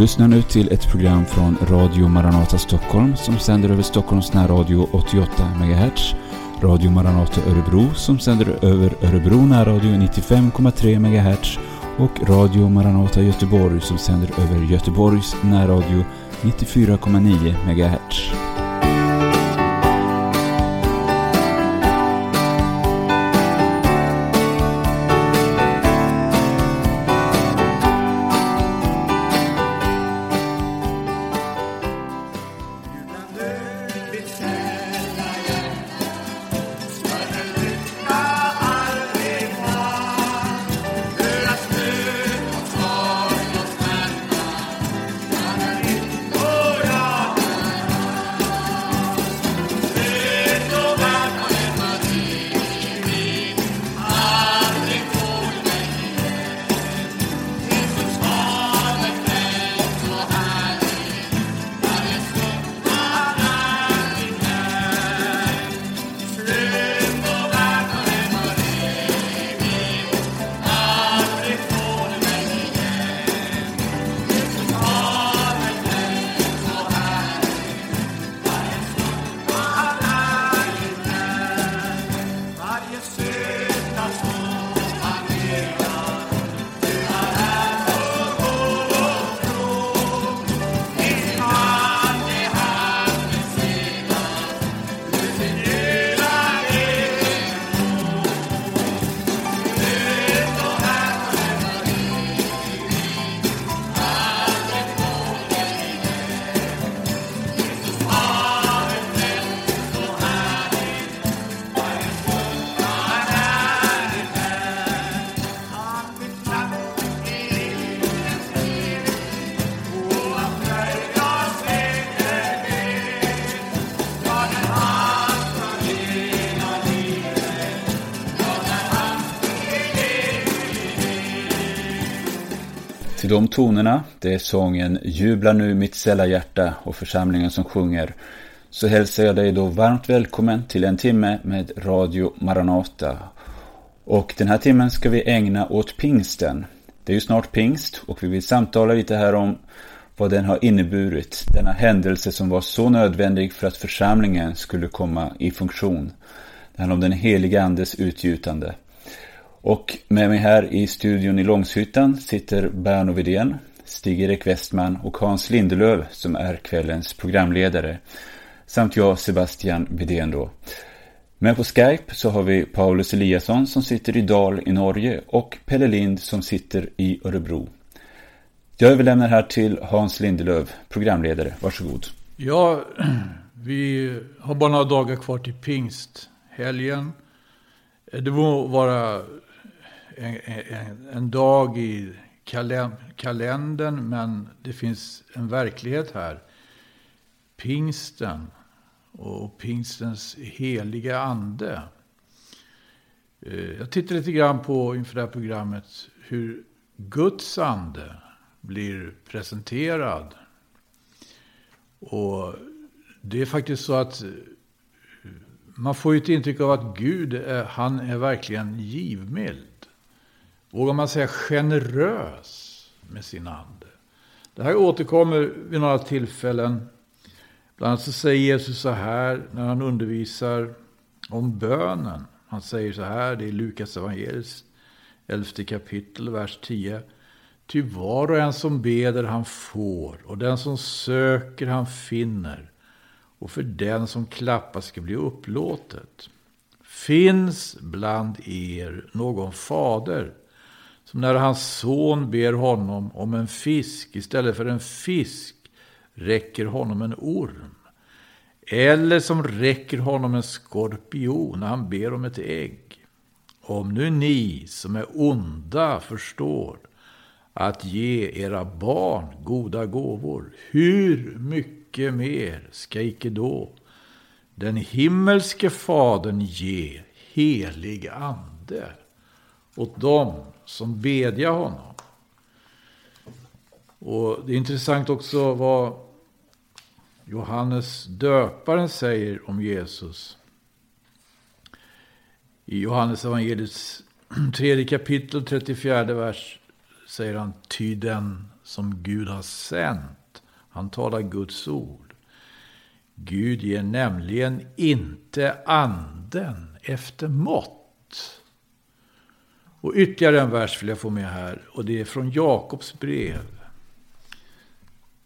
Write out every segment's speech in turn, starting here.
lyssnar nu till ett program från Radio Maranata Stockholm som sänder över Stockholms närradio 88 MHz, Radio Maranata Örebro som sänder över Örebro närradio 95,3 MHz och Radio Maranata Göteborg som sänder över Göteborgs närradio 94,9 MHz. De tonerna, det är sången Jubla nu mitt sälla hjärta och församlingen som sjunger, så hälsar jag dig då varmt välkommen till en timme med Radio Maranata. Och den här timmen ska vi ägna åt pingsten. Det är ju snart pingst och vi vill samtala lite här om vad den har inneburit. Denna händelse som var så nödvändig för att församlingen skulle komma i funktion. Det handlar om den heliga Andes utgjutande. Och med mig här i studion i Långshyttan sitter Berno Widén, Stig-Erik Westman och Hans Lindelöv som är kvällens programledare. Samt jag, Sebastian Widén då. Men på Skype så har vi Paulus Eliasson som sitter i Dal i Norge och Pelle Lind som sitter i Örebro. Jag överlämnar här till Hans Lindelöv, programledare. Varsågod. Ja, vi har bara några dagar kvar till pingsthelgen. Det må vara en, en, en dag i kalendern, men det finns en verklighet här. Pingsten och pingstens heliga ande. Eh, jag tittar lite grann på inför det här programmet hur Guds ande blir presenterad. Och det är faktiskt så att man får ju ett intryck av att Gud, han är verkligen givmild vågar man säga, generös med sin ande. Det här återkommer vid några tillfällen. Bland annat så säger Jesus så här när han undervisar om bönen. Han säger så här, det är Lukas evangelis elfte kapitel, vers 10. Ty var och en som beder han får, och den som söker han finner, och för den som klappar ska bli upplåtet. Finns bland er någon fader som när hans son ber honom om en fisk istället för en fisk räcker honom en orm. Eller som räcker honom en skorpion när han ber om ett ägg. Om nu ni som är onda förstår att ge era barn goda gåvor, hur mycket mer ska icke då den himmelske fadern ge helig ande åt dem som bedjar honom. Och det är intressant också vad Johannes döparen säger om Jesus. I Johannes evangeliets tredje kapitel, 34 vers, säger han Ty den som Gud har sänt. Han talar Guds ord. Gud ger nämligen inte anden efter mått. Och ytterligare en vers vill jag få med här. Och det är från Jakobs brev.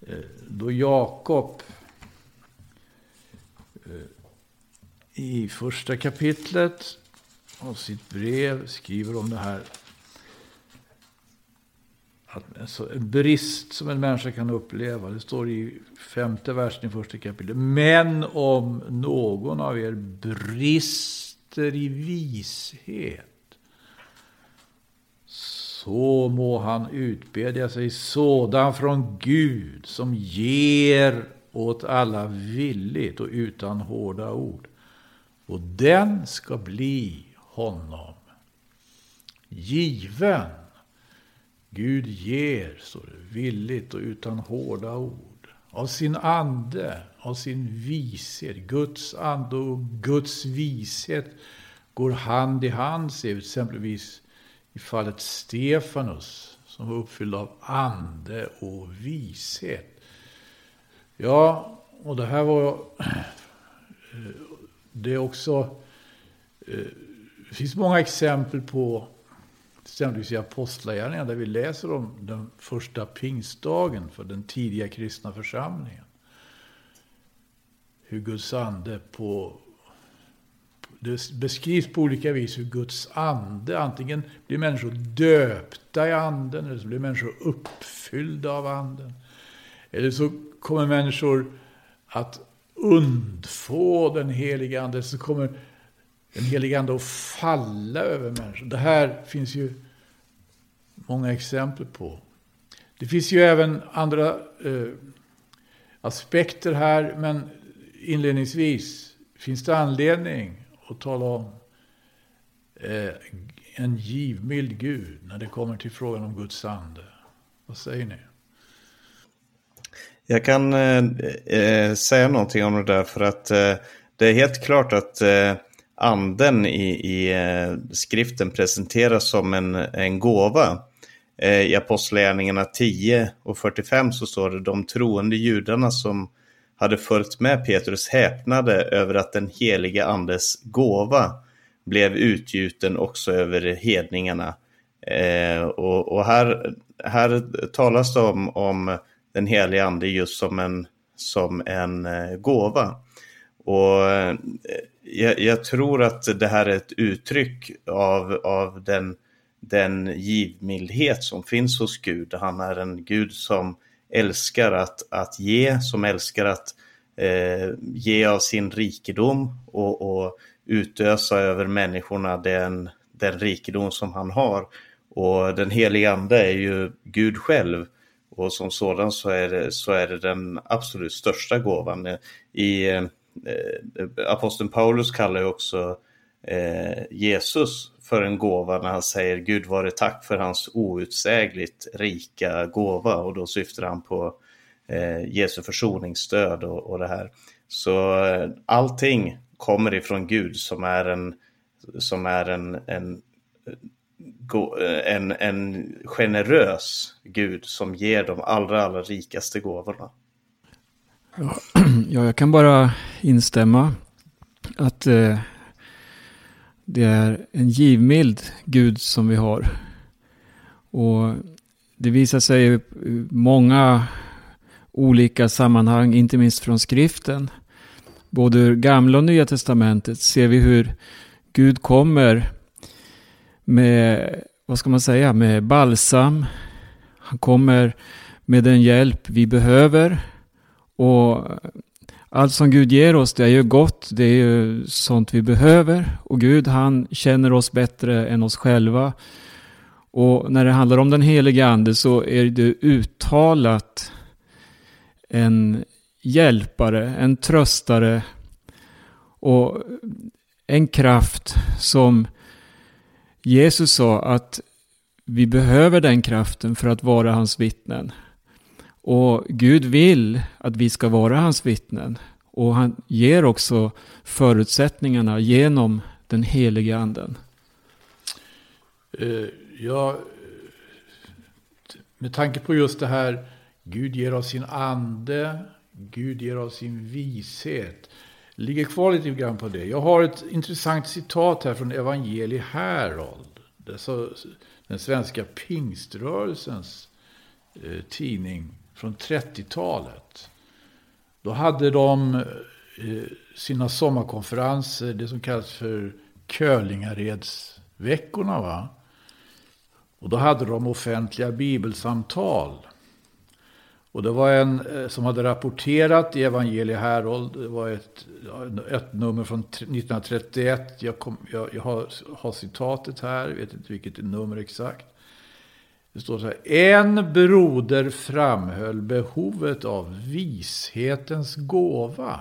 Eh, då Jakob eh, i första kapitlet av sitt brev skriver om det här. Att, alltså, en brist som en människa kan uppleva. Det står i femte versen i första kapitlet. Men om någon av er brister i vishet. Så må han utbedja sig sådan från Gud som ger åt alla villigt och utan hårda ord. Och den ska bli honom given. Gud ger, står det, villigt och utan hårda ord. Av sin ande, av sin vishet. Guds ande och Guds vishet går hand i hand, ser vi exempelvis i fallet Stefanus, som var uppfylld av ande och vishet. Ja, och det här var... Eh, det är också... Eh, det finns många exempel på, exempelvis i Apostlagärningarna, där vi läser om den första pingstdagen för den tidiga kristna församlingen. Hur Guds ande på det beskrivs på olika vis hur Guds ande, antingen blir människor döpta i anden, eller så blir människor uppfyllda av anden. Eller så kommer människor att undfå den heliga ande, så kommer den heliga ande att falla över människor. Det här finns ju många exempel på. Det finns ju även andra eh, aspekter här, men inledningsvis finns det anledning och tala om eh, en givmild Gud när det kommer till frågan om Guds ande. Vad säger ni? Jag kan eh, eh, säga någonting om det där för att eh, det är helt klart att eh, anden i, i eh, skriften presenteras som en, en gåva. Eh, I Apostlagärningarna 10 och 45 så står det de troende judarna som hade följt med Petrus häpnade över att den helige andes gåva blev utgjuten också över hedningarna. Eh, och, och här, här talas det om, om den helige ande just som en, som en eh, gåva. Och eh, jag, jag, tror att det här är ett uttryck av, av den, den givmildhet som finns hos Gud. Han är en Gud som älskar att, att ge, som älskar att eh, ge av sin rikedom och, och utösa över människorna den, den rikedom som han har. Och den heliga ande är ju Gud själv. Och som sådan så är det, så är det den absolut största gåvan. I eh, eh Aposteln Paulus kallar ju också eh, Jesus för en gåva när han säger Gud vare tack för hans outsägligt rika gåva och då syftar han på eh, Jesu försoningsstöd och, och det här. Så eh, allting kommer ifrån Gud som är en, som är en, en, eh, eh, en, en generös Gud som ger de allra, allra rikaste gåvorna. Ja, jag kan bara instämma att eh, det är en givmild Gud som vi har. Och det visar sig i många olika sammanhang, inte minst från skriften. Både ur gamla och nya testamentet ser vi hur Gud kommer med, vad ska man säga, med balsam. Han kommer med den hjälp vi behöver. Och allt som Gud ger oss, det är ju gott, det är ju sånt vi behöver. Och Gud, han känner oss bättre än oss själva. Och när det handlar om den heliga ande så är det uttalat en hjälpare, en tröstare och en kraft som Jesus sa att vi behöver den kraften för att vara hans vittnen. Och Gud vill att vi ska vara hans vittnen. Och han ger också förutsättningarna genom den heliga anden. Eh, ja, med tanke på just det här, Gud ger oss sin ande, Gud ger oss sin vishet. Ligger kvar lite grann på det. Jag har ett intressant citat här från Evangeli Herold. Den svenska pingströrelsens eh, tidning från 30-talet. Då hade de eh, sina sommarkonferenser, det som kallas för Kölingaredsveckorna. Va? Och då hade de offentliga bibelsamtal. Och det var en eh, som hade rapporterat i Evangelie Herold. Det var ett, ett nummer från 1931. Jag, kom, jag, jag har, har, citatet här, jag vet inte vilket nummer exakt. Det står så här. En broder framhöll behovet av vishetens gåva.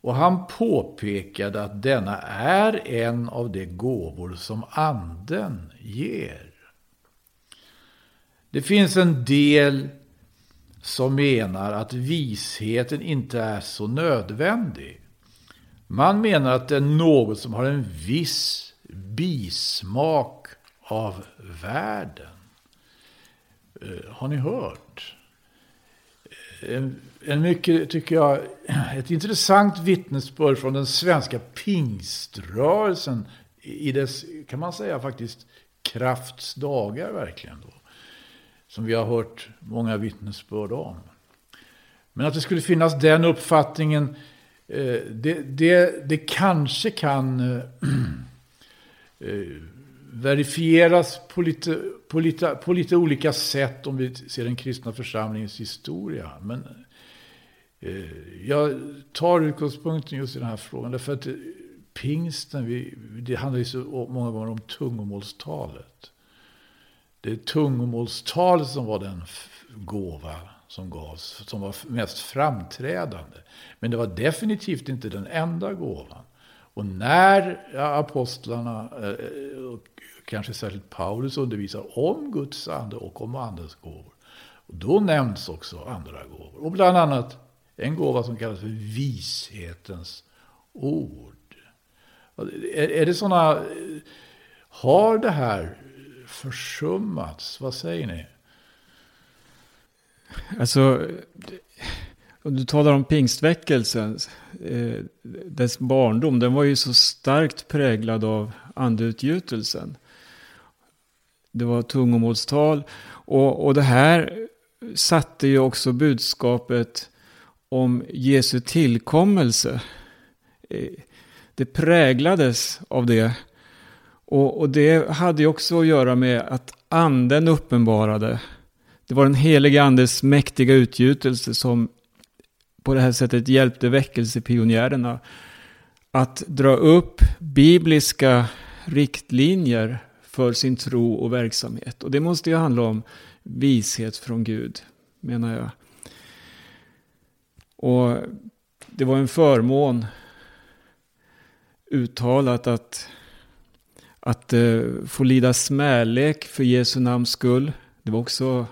Och han påpekade att denna är en av de gåvor som anden ger. Det finns en del som menar att visheten inte är så nödvändig. Man menar att det är något som har en viss bismak av världen. Eh, har ni hört? En, en mycket, tycker jag, ett intressant vittnesbörd från den svenska pingströrelsen i dess, kan man säga faktiskt, krafts dagar verkligen. Då som vi har hört många vittnesbörd om. Men att det skulle finnas den uppfattningen, eh, det, det, det kanske kan eh, verifieras på lite, på, lite, på lite olika sätt om vi ser den kristna församlingens historia. Men eh, jag tar utgångspunkten just i den här frågan. Därför att pingsten, vi, det handlar ju så många gånger om tungomålstalet. Det är tungomålstalet som var den gåva som gavs, som var mest framträdande. Men det var definitivt inte den enda gåvan. Och när apostlarna, eh, kanske särskilt Paulus, undervisar om Guds ande och om andens gåvor, då nämns också andra gåvor. Och bland annat en gåva som kallas för vishetens ord. Är det sådana, har det här försummats. Vad säger ni? Alltså, om du talar om pingstväckelsen, eh, dess barndom, den var ju så starkt präglad av andeutgjutelsen. Det var tungomålstal och, och det här satte ju också budskapet om Jesu tillkommelse. Det präglades av det och, och, det hade ju också att göra med att anden uppenbarade. Det var den helige andes mäktiga utgjutelse som på det här sättet hjälpte väckelsepionjärerna att dra upp bibliska riktlinjer för sin tro och verksamhet. Och det måste ju handla om vishet från Gud, menar jag. Och det var en förmån uttalat att att eh, få lida smälek för Jesu namns skull. Det var också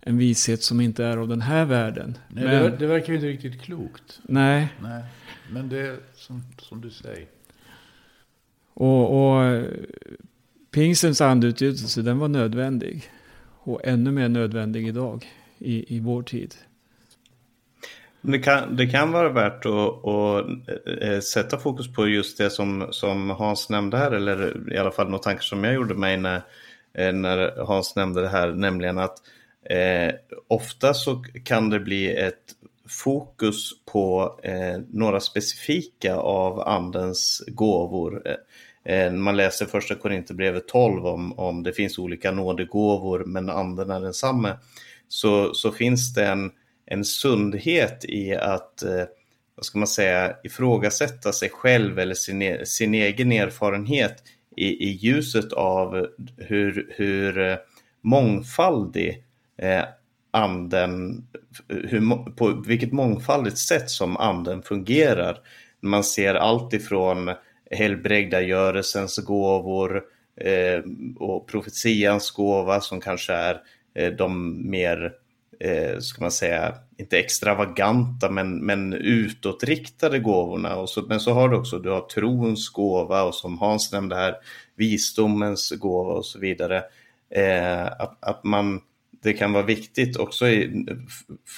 en vishet som inte är av den här världen. Nej, men, det, det verkar inte riktigt klokt. Nej. nej. Men det är som, som du säger. Och, och Pingstens andeutgjutelse, den var nödvändig. Och ännu mer nödvändig idag, i, i vår tid. Det kan, det kan vara värt att, att, eh, sätta fokus på just det som, som Hans nämnde här, eller i alla fall några tankar som jag gjorde mig när, eh, när Hans nämnde det här, nämligen att eh, ofta så kan det bli ett fokus på eh, några specifika av andens gåvor. Eh, Eh, man läser första Korinthierbrevet 12 om, om det finns olika nådegåvor men anden är densamme. Så, så finns det en en sundhet i att, eh, vad ska man säga, ifrågasätta sig själv eller sin, e-, sin egen erfarenhet i, i ljuset av hur, hur eh, mångfaldig eh, anden, hur, på vilket mångfaldigt sätt som anden fungerar. Man ser allt ifrån helbrägdagörelsens gåvor eh, och profetians gåva som kanske är eh, de mer eh, ska man säga, inte extravaganta men, men utåtriktade gåvorna. Och så, men så har du också, du har trons gåva och som Hans nämnde här, visdomens gåva och så vidare. eh, att, att man det kan vara viktigt också i,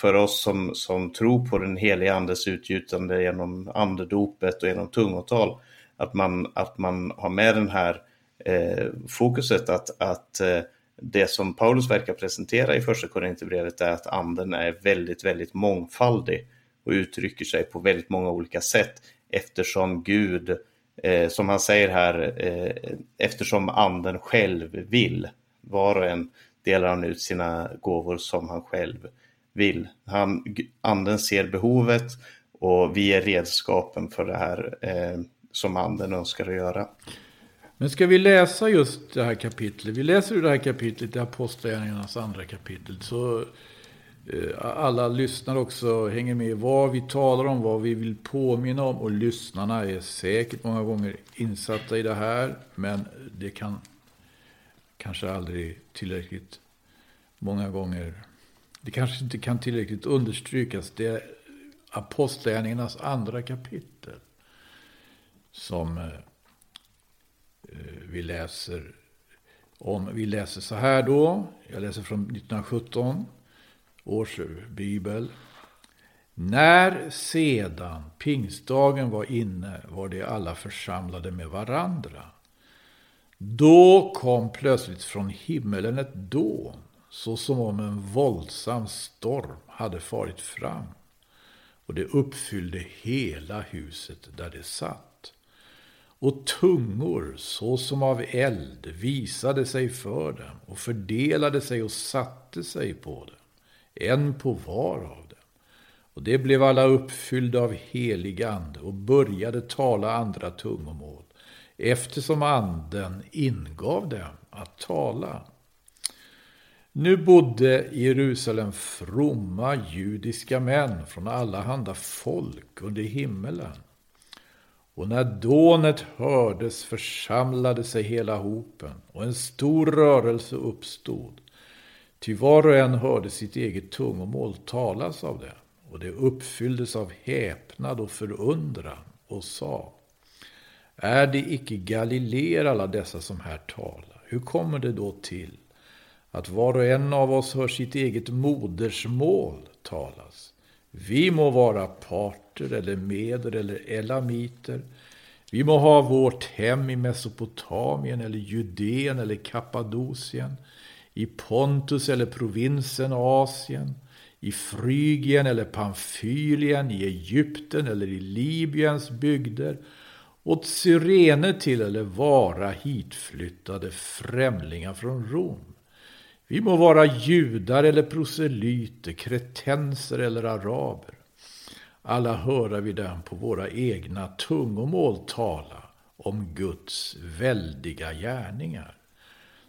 för oss som, som tror på den heliga andes utgjutande genom andedopet och genom tungotal, att man, att man har med den här eh, fokuset att, att eh, det som Paulus verkar presentera i första Korinthierbrevet är att anden är väldigt, väldigt mångfaldig och uttrycker sig på väldigt många olika sätt eftersom Gud, eh, som han säger här, eh, eftersom anden själv vill. Var och en delar han ut sina gåvor som han själv vill. Han, anden ser behovet och vi är redskapen för det här eh, som anden önskar att göra. Men ska vi läsa just det här kapitlet? Vi läser ur det här kapitlet i Apostlagärningarnas andra kapitel. Så eh, alla lyssnare också hänger med vad vi talar om, vad vi vill påminna om. Och lyssnarna är säkert många gånger insatta i det här. Men det kan kanske aldrig tillräckligt många gånger. Det kanske inte kan tillräckligt understrykas. Det är Apostlagärningarnas andra kapitel. Som eh, eh, vi läser om. Vi läser så här då. Jag läser från 1917 års bibel. När sedan pingstdagen var inne var de alla församlade med varandra. Då kom plötsligt från himmelen ett dån, så som om en våldsam storm hade farit fram. Och det uppfyllde hela huset där det satt och tungor såsom av eld visade sig för dem och fördelade sig och satte sig på dem, en på var av dem. Och det blev alla uppfyllda av helig ande och började tala andra tungomål, eftersom anden ingav dem att tala. Nu bodde i Jerusalem fromma judiska män från alla handa folk under himmelen. Och när dånet hördes församlade sig hela hopen och en stor rörelse uppstod. Ty var och en hörde sitt eget tungomål talas av det. Och det uppfylldes av häpnad och förundran och sa Är det icke Galileer alla dessa som här talar? Hur kommer det då till att var och en av oss hör sitt eget modersmål talas? Vi må vara parter eller meder eller elamiter. Vi må ha vårt hem i Mesopotamien eller Judeen eller Kappadokien, i Pontus eller provinsen Asien, i Frygien eller Pamfylien, i Egypten eller i Libyens bygder, åt Syrene till eller vara hitflyttade främlingar från Rom. Vi må vara judar eller proselyter, kretenser eller araber. Alla höra vi dem på våra egna tungomål tala om Guds väldiga gärningar.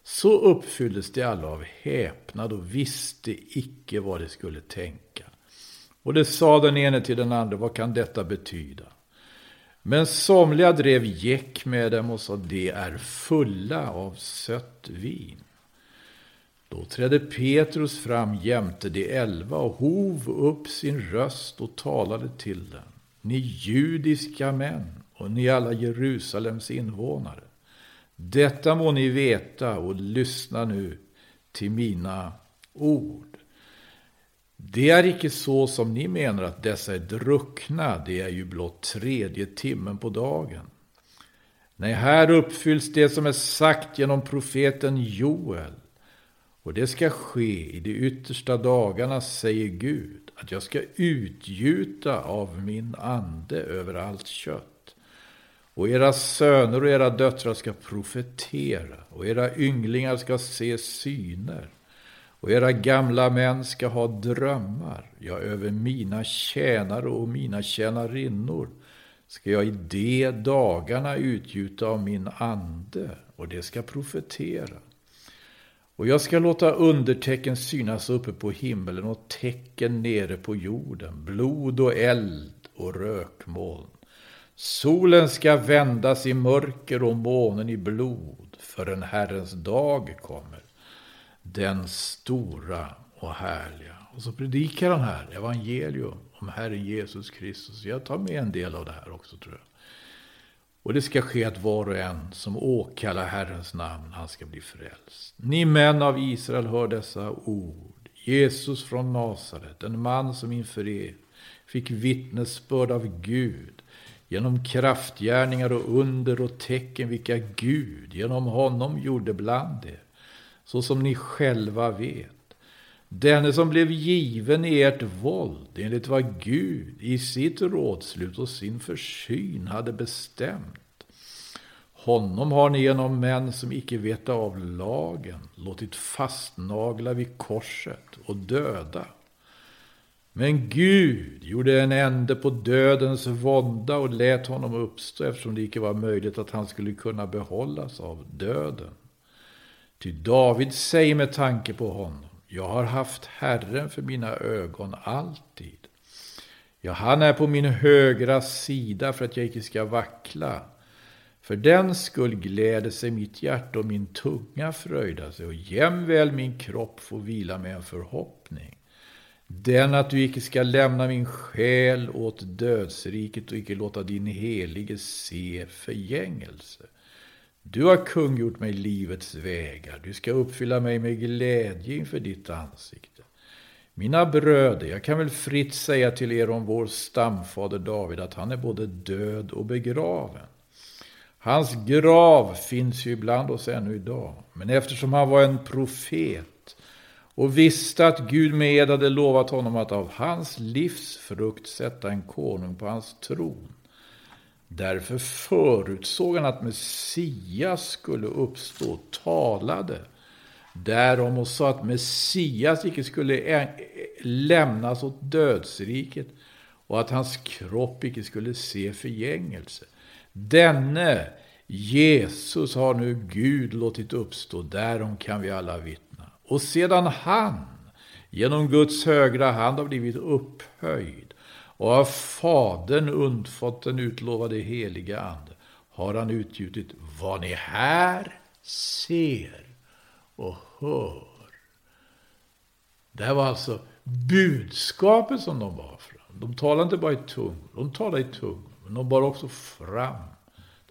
Så uppfylldes de alla av häpnad och visste icke vad de skulle tänka. Och det sa den ene till den andra, vad kan detta betyda? Men somliga drev gäck med dem och sa, de är fulla av sött vin. Då trädde Petrus fram jämte de elva och hov upp sin röst och talade till dem. Ni judiska män och ni alla Jerusalems invånare. Detta må ni veta och lyssna nu till mina ord. Det är icke så som ni menar att dessa är druckna, det är ju blott tredje timmen på dagen. Nej, här uppfylls det som är sagt genom profeten Joel. Och det ska ske i de yttersta dagarna, säger Gud, att jag ska utgjuta av min ande över allt kött. Och era söner och era döttrar ska profetera, och era ynglingar ska se syner, och era gamla män ska ha drömmar. Ja, över mina tjänare och mina tjänarinnor ska jag i de dagarna utgjuta av min ande, och det ska profetera. Och jag ska låta undertecken synas uppe på himmelen och tecken nere på jorden, blod och eld och rökmoln. Solen ska vändas i mörker och månen i blod, Förrän Herrens dag kommer. Den stora och härliga. Och så predikar han här evangelium om Herren Jesus Kristus. Jag tar med en del av det här också tror jag. Och det ska ske att var och en som åkallar Herrens namn, han ska bli frälst. Ni män av Israel hör dessa ord. Jesus från Nasaret, en man som inför er fick vittnesbörd av Gud genom kraftgärningar och under och tecken vilka Gud genom honom gjorde bland er, så som ni själva vet. Denne som blev given i ert våld enligt vad Gud i sitt rådslut och sin försyn hade bestämt. Honom har ni genom män som icke veta av lagen låtit fastnagla vid korset och döda. Men Gud gjorde en ände på dödens vånda och lät honom uppstå eftersom det icke var möjligt att han skulle kunna behållas av döden. Ty David säger med tanke på honom jag har haft Herren för mina ögon alltid. Ja, han är på min högra sida för att jag icke ska vackla. För den skull gläder sig mitt hjärta och min tunga fröjdar sig och jämväl min kropp får vila med en förhoppning. Den att du icke ska lämna min själ åt dödsriket och icke låta din helige se förgängelse. Du har kungjort mig livets vägar, du ska uppfylla mig med glädje inför ditt ansikte. Mina bröder, jag kan väl fritt säga till er om vår stamfader David att han är både död och begraven. Hans grav finns ju ibland oss ännu idag, men eftersom han var en profet och visste att Gud med ed hade lovat honom att av hans livs frukt sätta en konung på hans tron, Därför förutsåg han att Messias skulle uppstå och talade därom och sa att Messias icke skulle lämnas åt dödsriket och att hans kropp icke skulle se förgängelse. Denne Jesus har nu Gud låtit uppstå, därom kan vi alla vittna. Och sedan han genom Guds högra hand har blivit upphöjd och av Fadern undfått den utlovade heliga Ande har han utgjutit vad ni här ser och hör. Det här var alltså budskapet som de bar fram. De talade inte bara i tung, de talade i tung, men de bar också fram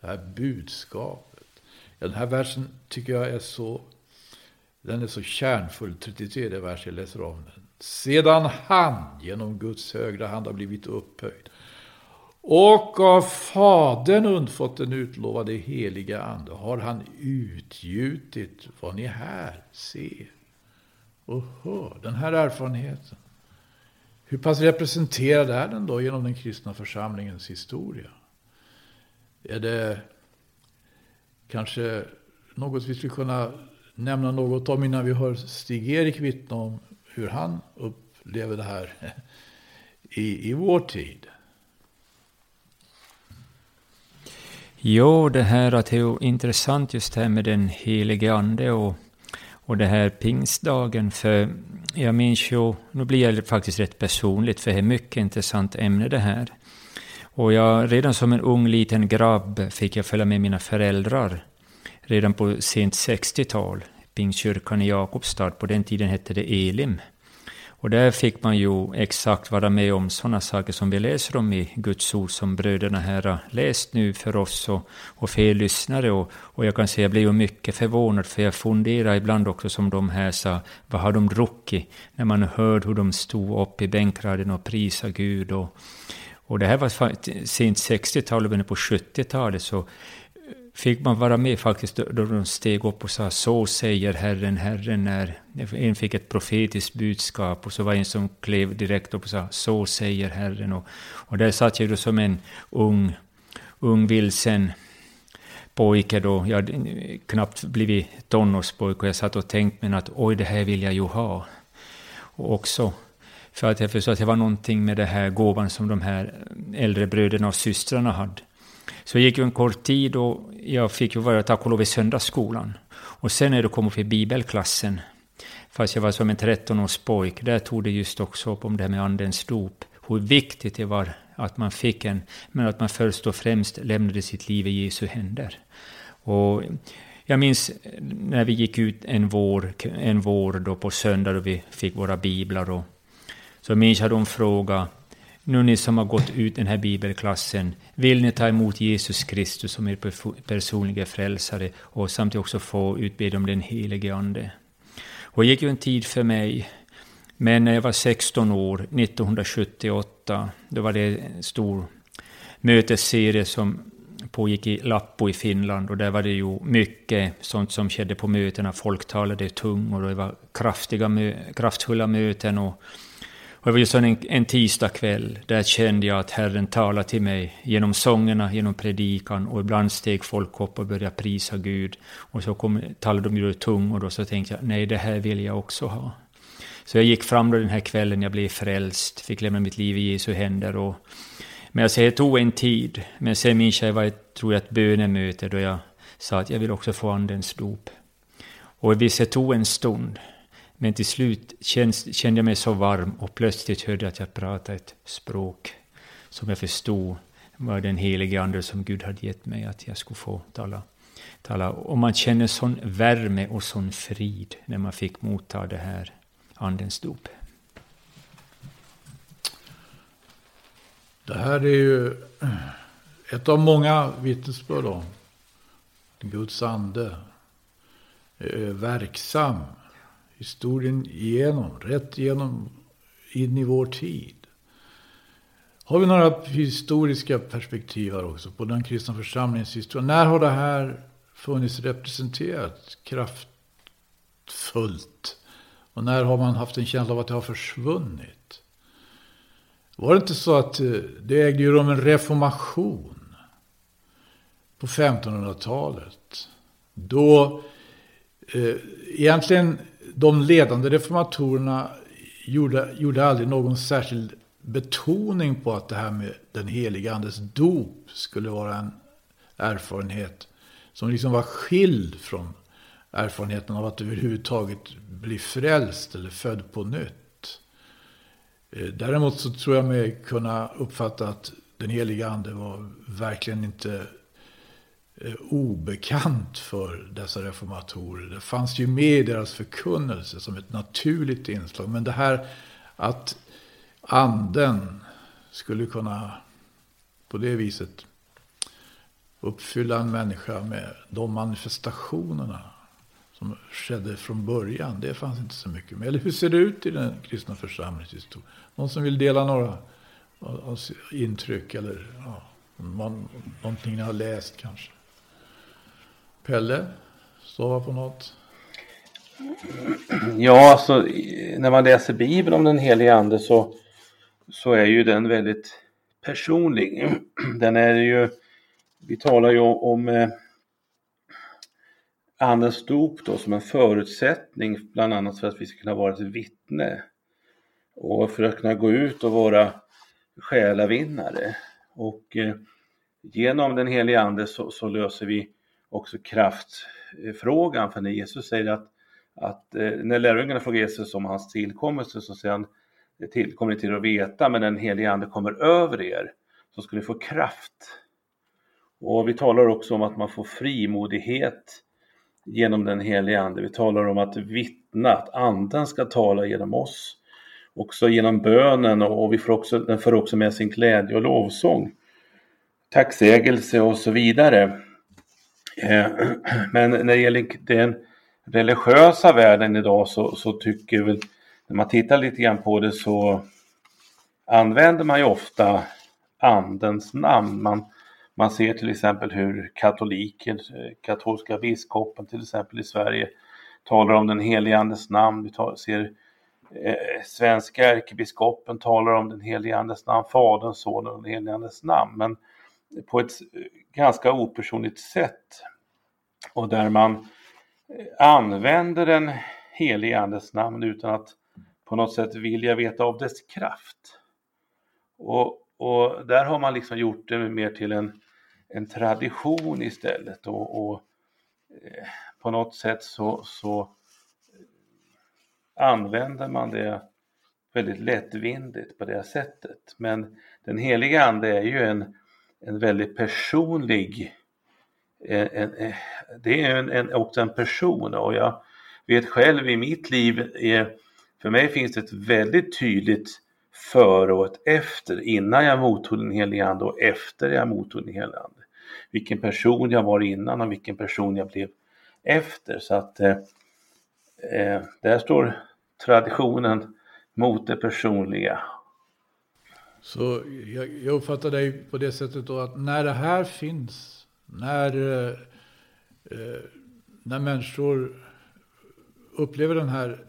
det här budskapet. Ja, den här versen tycker jag är så, den är så kärnfull, 33 vers, jag läser om den sedan han genom Guds högra hand har blivit upphöjd och av Fadern undfått den utlovade heliga Ande har han utgjutit vad ni här ser och hör. Den här erfarenheten. Hur pass representerad är den då genom den kristna församlingens historia? Är det kanske något vi skulle kunna nämna något om innan vi hör Stig-Erik vittna om hur han upplever det här i, i vår tid. Jo, det här att det är intressant just det här med den helige ande och, och det här pingstdagen. För jag minns ju, nu blir jag faktiskt rätt personligt, för det är ett mycket intressant ämne det här. Och jag, redan som en ung liten grabb fick jag följa med mina föräldrar redan på sent 60-tal Pingstkyrkan i Jakobstad. På den tiden hette det Elim. Och där fick man ju exakt vara med om sådana saker som vi läser om i Guds ord som bröderna här har läst nu för oss och, och för er lyssnare. Och, och jag kan säga jag blev ju mycket förvånad för jag funderar ibland också som de här sa, vad har de druckit? När man hörde hur de stod upp i bänkraden och prisade Gud. Och, och det här var sent 60-tal, och på 70-talet så fick man vara med faktiskt då de steg upp och sa så säger Herren, Herren är. en fick ett profetiskt budskap och så var en som klev direkt upp och sa så säger Herren och, och där satt jag då som en ung, ung vilsen pojke då, jag hade knappt blivit tonårspojke och jag satt och tänkte men att oj det här vill jag ju ha. Och också för att jag förstod att det var någonting med den här gåvan som de här äldre bröderna och systrarna hade. Så det gick ju en kort tid och jag fick ju vara tack och lov i söndagsskolan. Och sen när det kom upp i bibelklassen, fast jag var som en 13-årspojk, där tog det just också upp om det här med andens dop. Hur viktigt det var att man fick en, men att man först och främst lämnade sitt liv i Jesu händer. Och jag minns när vi gick ut en vår, en vår då på söndag och vi fick våra biblar. Och, så minns jag de frågade nu ni som har gått ut den här bibelklassen, vill ni ta emot Jesus Kristus som er personliga frälsare och samtidigt också få utbeda om den helige Ande. Och det gick ju en tid för mig, men när jag var 16 år, 1978, då var det en stor mötesserie som pågick i Lappo i Finland och där var det ju mycket sånt som skedde på mötena. Folk talade tungor och det var kraftiga, kraftfulla möten. Och, och det var just en, en tisdagkväll, där kände jag att Herren talade till mig genom sångerna, genom predikan och ibland steg folk upp och började prisa Gud. Och så kom, talade de ju tungor och så tänkte jag, nej det här vill jag också ha. Så jag gick fram då den här kvällen, jag blev frälst, fick lämna mitt liv i Jesu händer. Och, men jag säger, det tog en tid. Men sen minns jag, var tror jag, ett bönemöte då jag sa att jag vill också få andens dop. Och visst, det tog en stund. Men till slut kände jag mig så varm och plötsligt hörde jag att jag pratade ett språk som jag förstod var den helige Ande som Gud hade gett mig att jag skulle få tala. tala. Och man känner sån värme och sån frid när man fick motta det här Andens dop. Det här är ju ett av många vittnesbörd om Guds ande är verksam historien igenom, rätt igenom in i vår tid. Har vi några historiska perspektiv här också på den kristna församlingens historia? När har det här funnits representerat kraftfullt? Och när har man haft en känsla av att det har försvunnit? Var det inte så att eh, det ägde rum en reformation på 1500-talet? Då eh, egentligen de ledande reformatorerna gjorde, gjorde aldrig någon särskild betoning på att det här med den heliga andes dop skulle vara en erfarenhet som liksom var skild från erfarenheten av att överhuvudtaget bli frälst eller född på nytt. Eh, däremot så tror jag mig kunna uppfatta att den heliga ande var verkligen inte Eh, obekant för dessa reformatorer. Det fanns ju med i deras förkunnelse som ett naturligt inslag. Men det här att anden skulle kunna på det viset uppfylla en människa med de manifestationerna som skedde från början. Det fanns inte så mycket med. Eller hur ser det ut i den kristna församlingens historia? Någon som vill dela några intryck eller ja, någonting ni har läst kanske? Pelle, sova på något? Ja, alltså när man läser Bibeln om den helige Ande så, så är ju den väldigt personlig. Den är ju, vi talar ju om eh, Andens dop då som en förutsättning bland annat för att vi ska kunna vara ett vittne och för att kunna gå ut och vara själavinnare. Och eh, genom den helige Ande så, så löser vi också kraftfrågan. För när Jesus säger att, att eh, när lärjungarna frågar Jesus om hans tillkommelse så säger han det tillkommer till att veta men den helige ande kommer över er så ska ni få kraft. Och vi talar också om att man får frimodighet genom den helige ande. Vi talar om att vittna, att anden ska tala genom oss. Också genom bönen och vi får också, den för också med sin glädje och lovsång. Tacksägelse och så vidare. Eh, men när det gäller den religiösa världen idag så, så tycker väl, när man tittar lite grann på det så använder man ju ofta andens namn. Man, man ser till exempel hur katoliker, eh, katolska biskopen till exempel i Sverige talar om den helige andes namn. Vi tar, ser eh, svenska ärkebiskopen talar om den helige andes namn, Faderns, Sonen och den helige andes namn. Men på ett eh, ganska opersonligt sätt. Och där man eh, använder den helige Andes namn utan att på något sätt vilja veta av dess kraft. Och, och där har man liksom gjort det mer till en, en tradition istället. Och, och eh, på något sätt så, så använder man det väldigt lättvindigt på det sättet. Men den heliga ande är ju en, en väldigt personlig en, en, eh, det är en, en, också en person och jag vet själv i mitt liv, är, för mig finns det ett väldigt tydligt före och ett efter, innan jag mottog den helige Ande och efter jag mottog den helige Ande. Vilken person jag var innan och vilken person jag blev efter. Så att eh, eh där står traditionen mot det personliga. Så jag, jag uppfattar dig på det sättet då att när det här finns, när, eh, eh, när människor upplever den här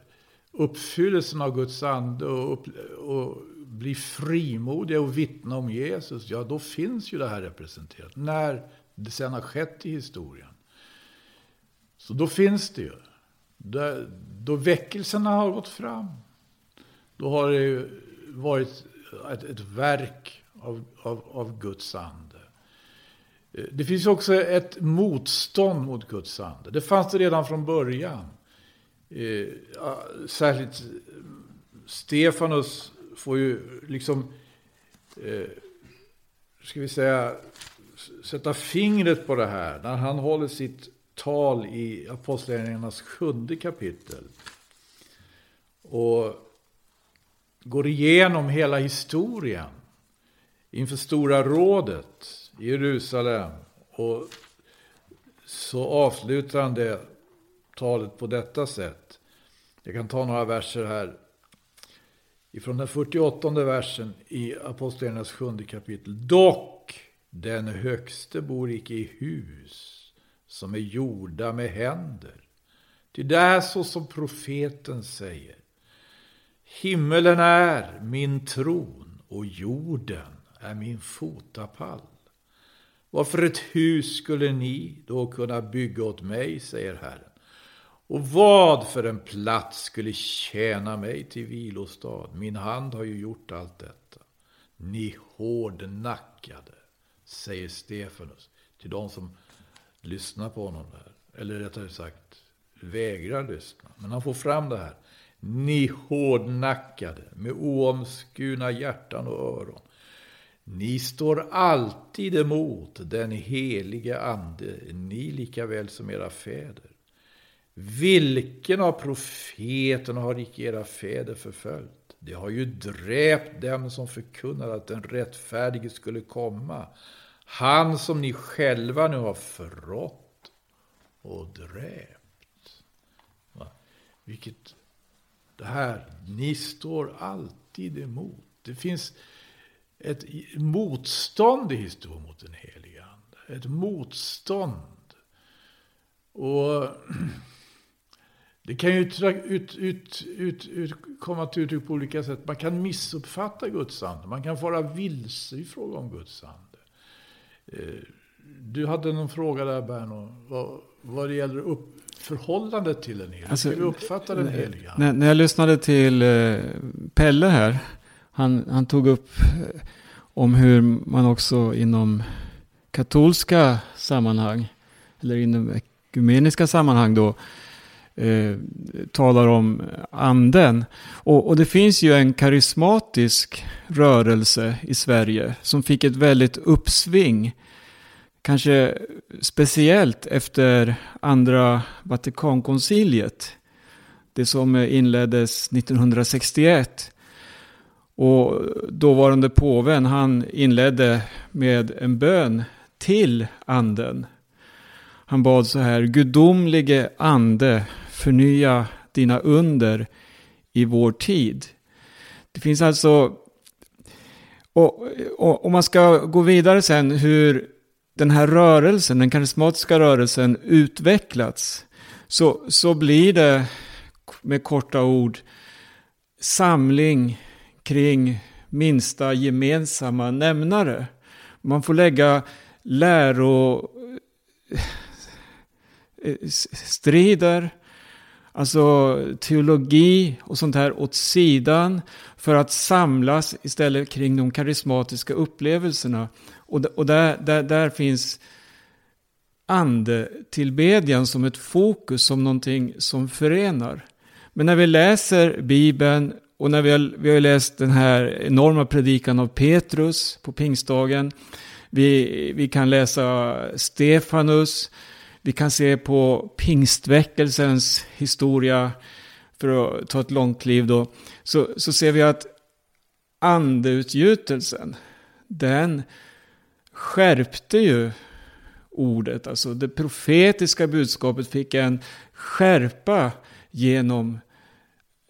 uppfyllelsen av Guds ande och, upp, och blir frimodiga och vittna om Jesus, ja då finns ju det här representerat. När det sen har skett i historien. Så då finns det ju. Då, då väckelserna har gått fram. Då har det ju varit ett, ett verk av, av, av Guds ande. Eh, det finns också ett motstånd mot Guds ande. Det fanns det redan från början. Eh, ah, särskilt eh, Stefanus får ju liksom, ska vi säga, sätta fingret på det här. När han håller sitt tal i Apostlagärningarnas sjunde kapitel. Och går igenom hela historien inför Stora rådet i Jerusalem. Och så avslutar han det talet på detta sätt. Jag kan ta några verser här. Ifrån den 48 versen i Apostlagärningarnas sjunde kapitel. Dock, den högste bor icke i hus som är gjorda med händer. Ty det är så som profeten säger. Himmelen är min tron och jorden är min fotapall. Varför ett hus skulle ni då kunna bygga åt mig, säger Herren. Och vad för en plats skulle tjäna mig till vilostad? Min hand har ju gjort allt detta. Ni hårdnackade, säger Stefanus till de som lyssnar på honom där. Eller rättare sagt, vägrar lyssna. Men han får fram det här. Ni hårdnackade med oomskurna hjärtan och öron. Ni står alltid emot den helige ande, ni lika väl som era fäder. Vilken av profeterna har icke era fäder förföljt? De har ju dräpt dem som förkunnade att den rättfärdige skulle komma. Han som ni själva nu har förrått och dräpt. Va? Vilket, det här, ni står alltid emot. Det finns ett motstånd i historien mot den heliga Ande. Ett motstånd. Och det kan ju ut, ut, ut, ut, komma till uttryck på olika sätt. Man kan missuppfatta Guds ande. Man kan vara vilse i fråga om Guds ande. Eh, du hade någon fråga där Berno, vad, vad det gäller upp, förhållandet till den heliga. Alltså, Hur vi uppfattar den heliga? När, när jag lyssnade till eh, Pelle här, han, han tog upp eh, om hur man också inom katolska sammanhang, eller inom ekumeniska sammanhang då, eh, talar om anden. Och, och, det finns ju en karismatisk rörelse i Sverige som fick ett väldigt uppsving. Kanske speciellt efter andra Vatikankonciliet. Det som inleddes 1961. Och dåvarande påven han inledde med en bön till anden. Han bad så här, gudomlige ande, förnya dina under i vår tid. Det finns alltså, och, och, och man ska gå vidare sen hur den här rörelsen, den karismatiska rörelsen utvecklats. Så, så blir det med korta ord samling kring minsta gemensamma nämnare. Man får lägga läro eh, strider, alltså teologi och sånt här åt sidan för att samlas istället kring de karismatiska upplevelserna. Och, och där, där, där finns andetillbedjan som ett fokus, som någonting som förenar. Men när vi läser Bibeln och när vi har, vi har läst den här enorma predikan av Petrus på pingstdagen. Vi, vi kan läsa Stefanus. Vi kan se på pingstväckelsens historia, för att ta ett långt kliv då. Så, så ser vi att andeutgjutelsen, den skärpte ju ordet. Alltså det profetiska budskapet fick en skärpa genom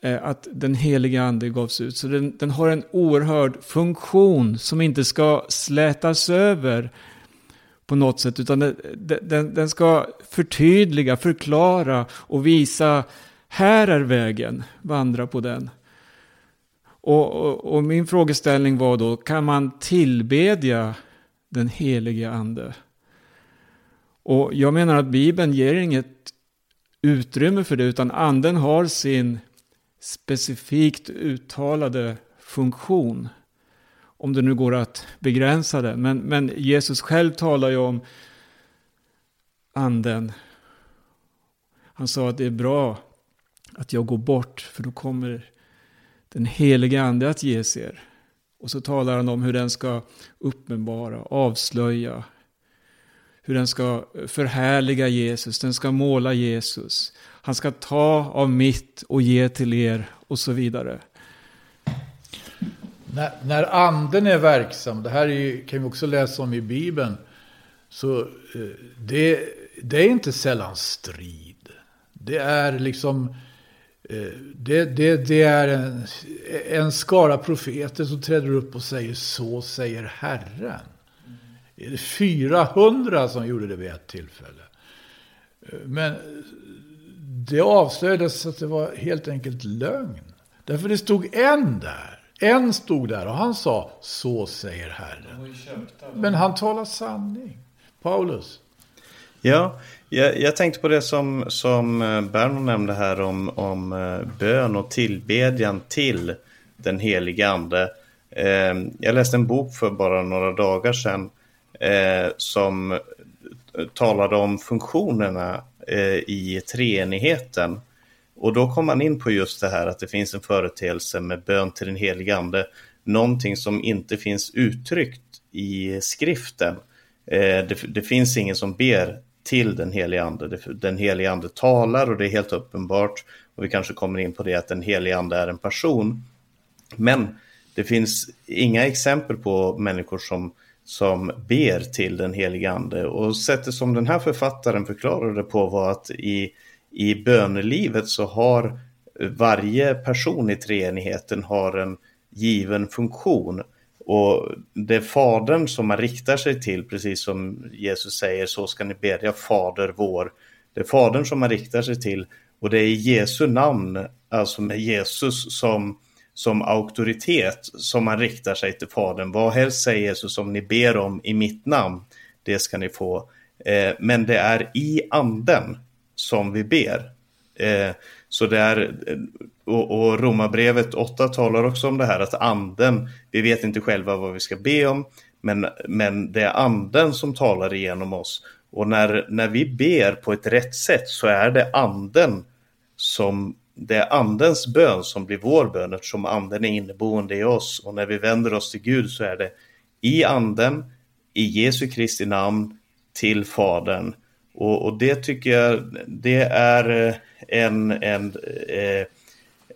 eh, att den heliga ande gavs ut. Så den, den har en oerhörd funktion som inte ska slätas över på något sätt. Utan den, den, den ska förtydliga, förklara och visa här är vägen, vandra på den. Och, och, och, min frågeställning var då, kan man tillbedja den helige ande? Och jag menar att Bibeln ger inget utrymme för det, utan anden har sin specifikt uttalade funktion. Om det nu går att begränsa det. Men, men Jesus själv talar ju om anden. Han sa att det är bra att jag går bort, för då kommer den helige ande att ges er. Och så talar han om hur den ska uppenbara, avslöja, hur den ska förhärliga Jesus, den ska måla Jesus. Han ska ta av mitt och ge till er och så vidare. När, när anden är verksam, det här är, kan vi också läsa om i Bibeln, så eh, det, det är inte sällan strid. Det är liksom eh, det, det, det, är en, en skara profeter som träder upp och säger så säger Herren. 400 som gjorde det vid ett tillfälle. Eh, men det avslöjades att det var helt enkelt lögn. Därför det stod en där. En stod där och han sa, så säger Herren. Men han talar sanning. Paulus. Ja, jag, jag, tänkte på det som, som eh, Berno nämnde här om, om eh, bön och tillbedjan till den heliga ande. Eh, jag läste en bok för bara några dagar sedan som talade om funktionerna i treenigheten. Och då kom man in på just det här att det finns en företeelse med bön till den helige ande. Någonting som inte finns uttryckt i skriften. Eh, det, det, finns ingen som ber till den helige ande. Den helige ande talar och det är helt uppenbart. Och vi kanske kommer in på det att den helige ande är en person. Men det finns inga exempel på människor som som ber till den helige ande. Och sättet som den här författaren förklarade på var att i, i bönelivet så har varje person i treenigheten har en given funktion. Och det är Fadern som man riktar sig till, precis som Jesus säger, så ska ni bedja Fader vår. Det är Fadern som man riktar sig till och det är i Jesu namn, alltså med Jesus som som auktoritet som man riktar sig till Fadern. Vad helst säger Jesus som ni ber om i mitt namn, det ska ni få. Eh, men det är i anden som vi ber. Eh, så det är, eh, och, och Romarbrevet 8 talar också om det här att anden, vi vet inte själva vad vi ska be om, men, men det är anden som talar igenom oss. Och när, när vi ber på ett rätt sätt så är det anden som det är andens bön som blir vår bön eftersom anden är inneboende i oss. Och när vi vänder oss till Gud så är det i anden, i Jesu Kristi namn, till Fadern. Och, och det tycker jag, det är eh, en, en eh,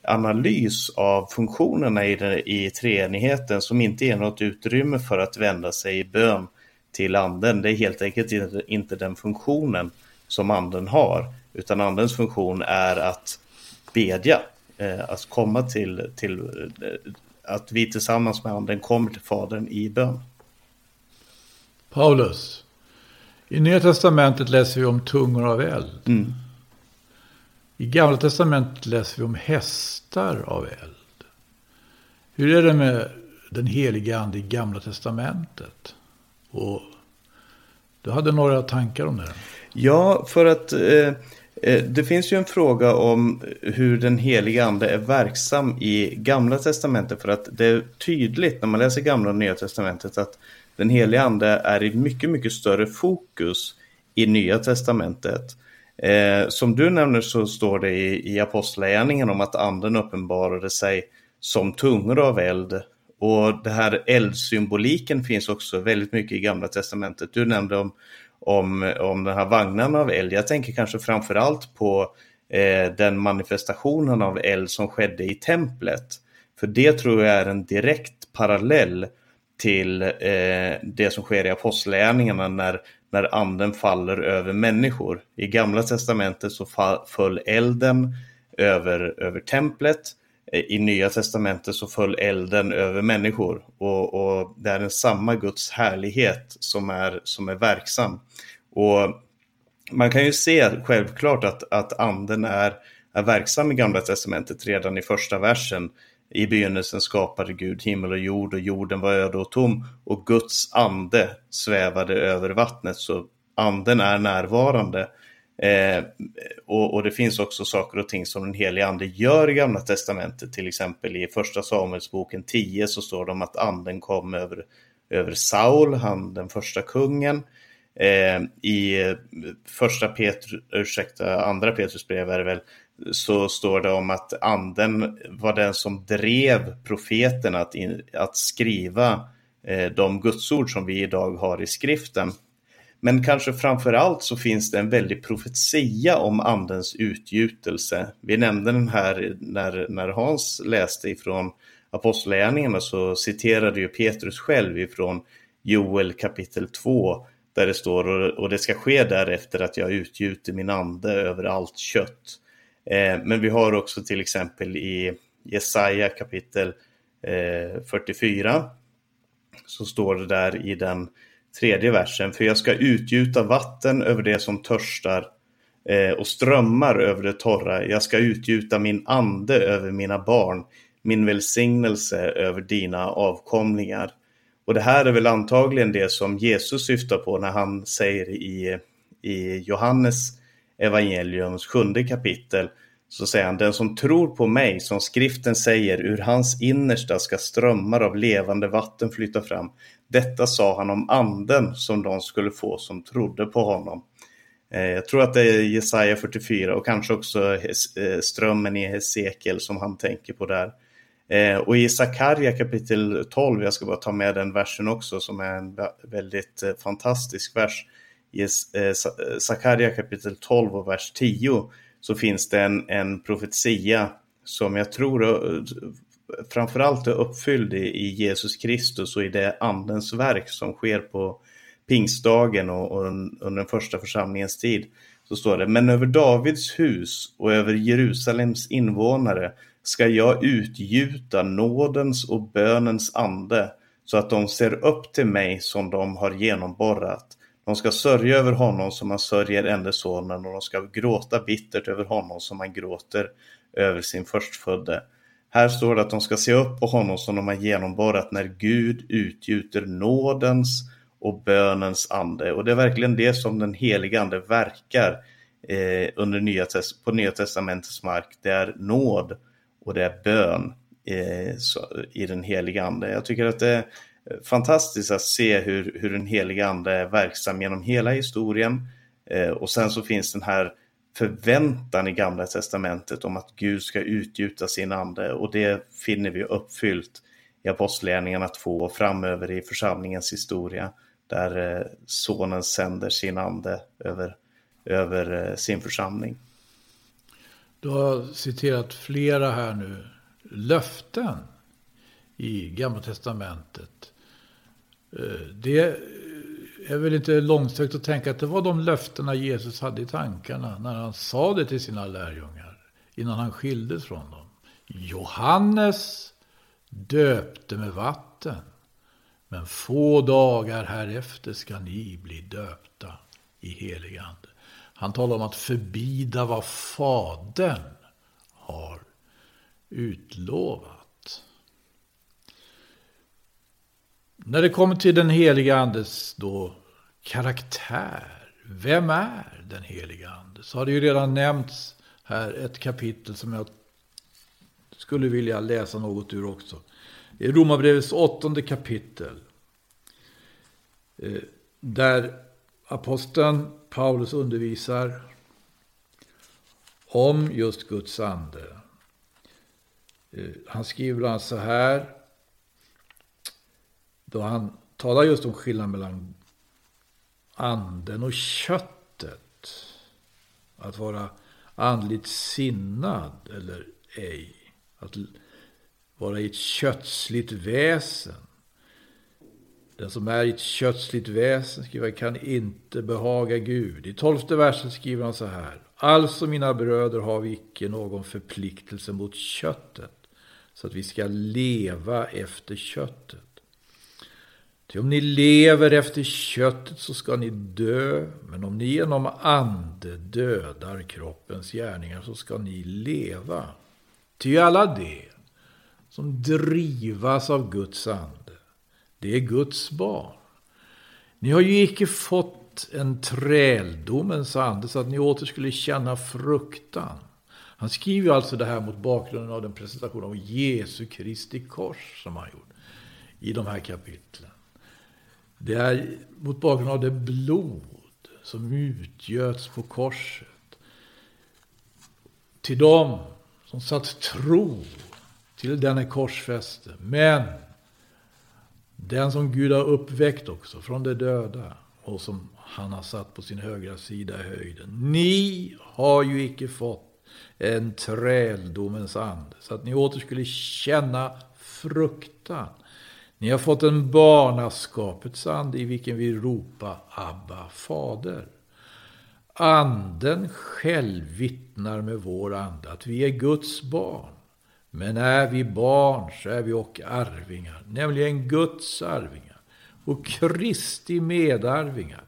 analys av funktionerna i, den, i treenigheten som inte ger något utrymme för att vända sig i bön till anden. Det är helt enkelt inte, inte den funktionen som anden har, utan andens funktion är att bedja. Eh, att komma till, till eh, att vi tillsammans med anden kommer till Fadern i bön. Paulus, i Nya Testamentet läser vi om tungor av eld. Mm. I Gamla Testamentet läser vi om hästar av eld. Hur är det med den heliga ande i Gamla Testamentet? Och du hade några tankar om det? Ja, för att eh, Eh, det finns ju en fråga om hur den heliga ande är verksam i gamla testamentet för att det är tydligt när man läser gamla och nya testamentet att den heliga ande är i mycket, mycket större fokus i nya testamentet. Eh, som du nämner så står det i, i apostlagärningarna om att anden uppenbarade sig som tungor av eld. Och det här eldsymboliken finns också väldigt mycket i gamla testamentet. Du nämnde om om, om den här vagnen av eld. Jag tänker kanske framförallt på eh, den manifestationen av eld som skedde i templet. För det tror jag är en direkt parallell till eh, det som sker i apostlagärningarna när, när anden faller över människor. I gamla testamentet så föll elden över, över templet. Eh, I nya testamentet så föll elden över människor och, och det är den samma Guds härlighet som är, som är verksam. Och man kan ju se självklart att, att anden är, är verksam i Gamla Testamentet redan i första versen. I begynnelsen skapade Gud himmel och jord och jorden var öde och tom och Guds ande svävade över vattnet. Så anden är närvarande. Eh, och, och, det finns också saker och ting som den helige ande gör i Gamla Testamentet. Till exempel i Första Samuelsboken 10 så står det om att anden kom över, över Saul, han den första kungen. Eh, I eh, första Petrus, ursäkta, andra Petrus brev är det väl, så står det om att anden var den som drev profeten att, in, att skriva eh, de gudsord som vi idag har i skriften. Men kanske framför allt så finns det en väldig profetia om andens utgjutelse. Vi nämnde den här när, när Hans läste ifrån Apostlagärningarna så citerade ju Petrus själv ifrån Joel kapitel 2 där det står och det ska ske därefter att jag utgjuter min ande över allt kött. Eh, men vi har också till exempel i Jesaja kapitel eh, 44 så står det där i den tredje versen. För jag ska utgjuta vatten över det som törstar eh, och strömmar över det torra. Jag ska utgjuta min ande över mina barn, min välsignelse över dina avkomlingar. Och det här är väl antagligen det som Jesus syftar på när han säger i, i Johannes evangeliums sjunde kapitel så säger han, den som tror på mig, som skriften säger, ur hans innersta ska strömmar av levande vatten flyta fram. Detta sa han om anden som de skulle få som trodde på honom. Eh, jag tror att det är Jesaja 44 och kanske också eh, strömmen i Hesekiel som han tänker på där. Eh, och i Sakarja kapitel 12, jag ska bara ta med den versen också som är en väldigt fantastisk vers. I eh, eh, Sakarja kapitel 12 och vers 10 så finns det en, en profetia som jag tror eh, framförallt är uppfylld i, Jesus Kristus och i det andens verk som sker på pingstdagen och, och under den första församlingens tid. Så står det, men över Davids hus och över Jerusalems invånare ska jag utgjuta nådens och bönens ande så att de ser upp till mig som de har genomborrat. De ska sörja över honom som man sörjer enda sonen och de ska gråta bittert över honom som man gråter över sin förstfödde. Här står det att de ska se upp på honom som de har genomborrat när Gud utgjuter nådens och bönens ande. Och det är verkligen det som den heliga ande verkar eh, under nya på Nya Testamentets mark. Det är nåd och det är bön eh, så, i den heliga ande. Jag tycker att det fantastiskt att se hur, hur den heliga ande är verksam genom hela historien. Eh, och sen så finns den här förväntan i Gamla Testamentet om att Gud ska utgjuta sin ande och det finner vi uppfyllt i Apostlagärningarna 2 och framöver i församlingens historia där eh, sonen sänder sin ande över, över eh, sin församling. Du har citerat flera här nu löften i Gamla Testamentet. Eh, det är väl inte långsökt att tänka att det var de löftena Jesus hade i tankarna när han sa det till sina lärjungar innan han skildes från dem. Johannes döpte med vatten, men få dagar härefter ska ni bli döpta i helig ande. Han talar om att förbida vad Fadern har utlovat. När det kommer till den heliga Andes då karaktär, vem är den heliga Ande? Så har det ju redan nämnts här ett kapitel som jag skulle vilja läsa något ur också. Det är Romarbrevets åttonde kapitel. Eh, där aposteln Paulus undervisar om just Guds ande. Eh, han skriver bland annat så här då han talar just om skillnaden mellan anden och köttet. Att vara andligt sinnad eller ej. Att vara i ett kötsligt väsen. Den som är i ett kötsligt väsen, skriver kan inte behaga Gud. I tolfte versen skriver han så här. Alltså mina bröder har vi icke någon förpliktelse mot köttet, så att vi ska leva efter köttet. Ty om ni lever efter köttet så ska ni dö, men om ni genom ande dödar kroppens gärningar så ska ni leva. Ty alla det som drivas av Guds ande, det är Guds barn. Ni har ju icke fått en träldomens ande så att ni åter skulle känna fruktan. Han skriver alltså det här mot bakgrunden av den presentation av Jesu Kristi kors som han gjort i de här kapitlen. Det är mot bakgrund av det blod som utgöts på korset. Till dem som satt tro till denne korsfäste. Men den som Gud har uppväckt också från de döda och som han har satt på sin högra sida i höjden. Ni har ju icke fått en träldomens ande så att ni åter skulle känna fruktan. Ni har fått en barnaskapets ande i vilken vi ropar Abba, fader. Anden själv vittnar med vår ande att vi är Guds barn. Men är vi barn så är vi och arvingar, nämligen Guds arvingar och Kristi medarvingar.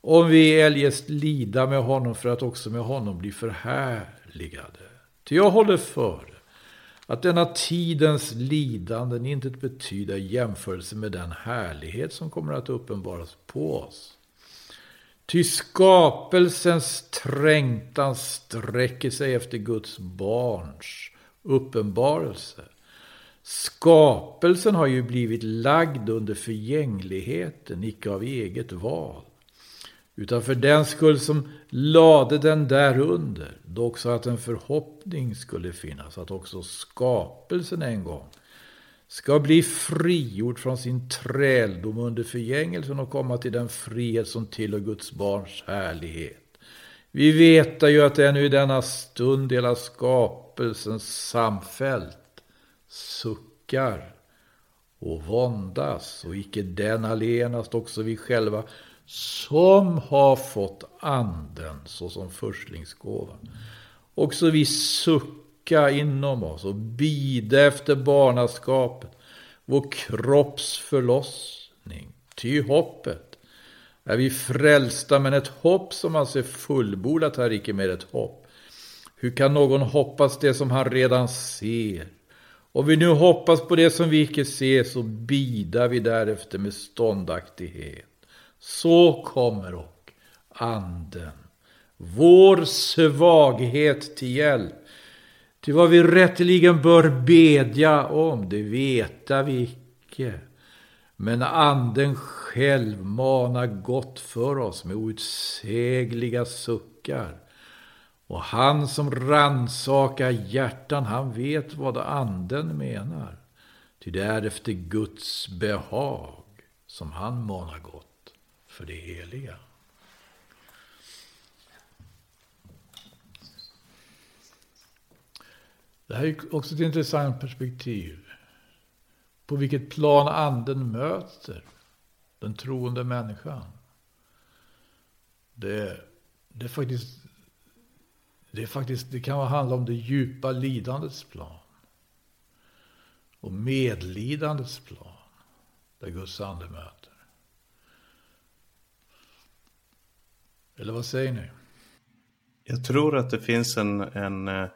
Om vi eljest lida med honom för att också med honom bli förhärligade. Ty jag håller för att denna tidens lidanden inte betyder jämförelse med den härlighet som kommer att uppenbaras på oss. Ty skapelsens trängtan sträcker sig efter Guds barns uppenbarelse. Skapelsen har ju blivit lagd under förgängligheten, icke av eget val utan för den skull som lade den därunder, dock så att en förhoppning skulle finnas att också skapelsen en gång ska bli frigjord från sin träldom under förgängelsen och komma till den frihet som tillhör Guds barns härlighet. Vi vet ju att ännu i denna stund hela skapelsen samfällt suckar och våndas och icke den allenast också vi själva som har fått anden såsom förstlingsgåvan. Också vi sucka inom oss och bida efter barnaskapet, vår kropps förlossning. Ty hoppet är vi frälsta, men ett hopp som alltså man ser fullbordat här icke mer ett hopp. Hur kan någon hoppas det som han redan ser? Om vi nu hoppas på det som vi icke ser, så bidar vi därefter med ståndaktighet. Så kommer och anden, vår svaghet till hjälp. Till vad vi rätteligen bör bedja om, det veta vi icke. Men anden själv manar gott för oss med outsägliga suckar. Och han som ransakar hjärtan, han vet vad anden menar. Ty det är efter Guds behag som han manar gott för det heliga. Det här är också ett intressant perspektiv. På vilket plan anden möter den troende människan. Det, det, är faktiskt, det, är faktiskt, det kan handla om det djupa lidandets plan. Och medlidandets plan. Där Guds ande möter. Eller vad säger ni? Jag tror att det finns en, en eh,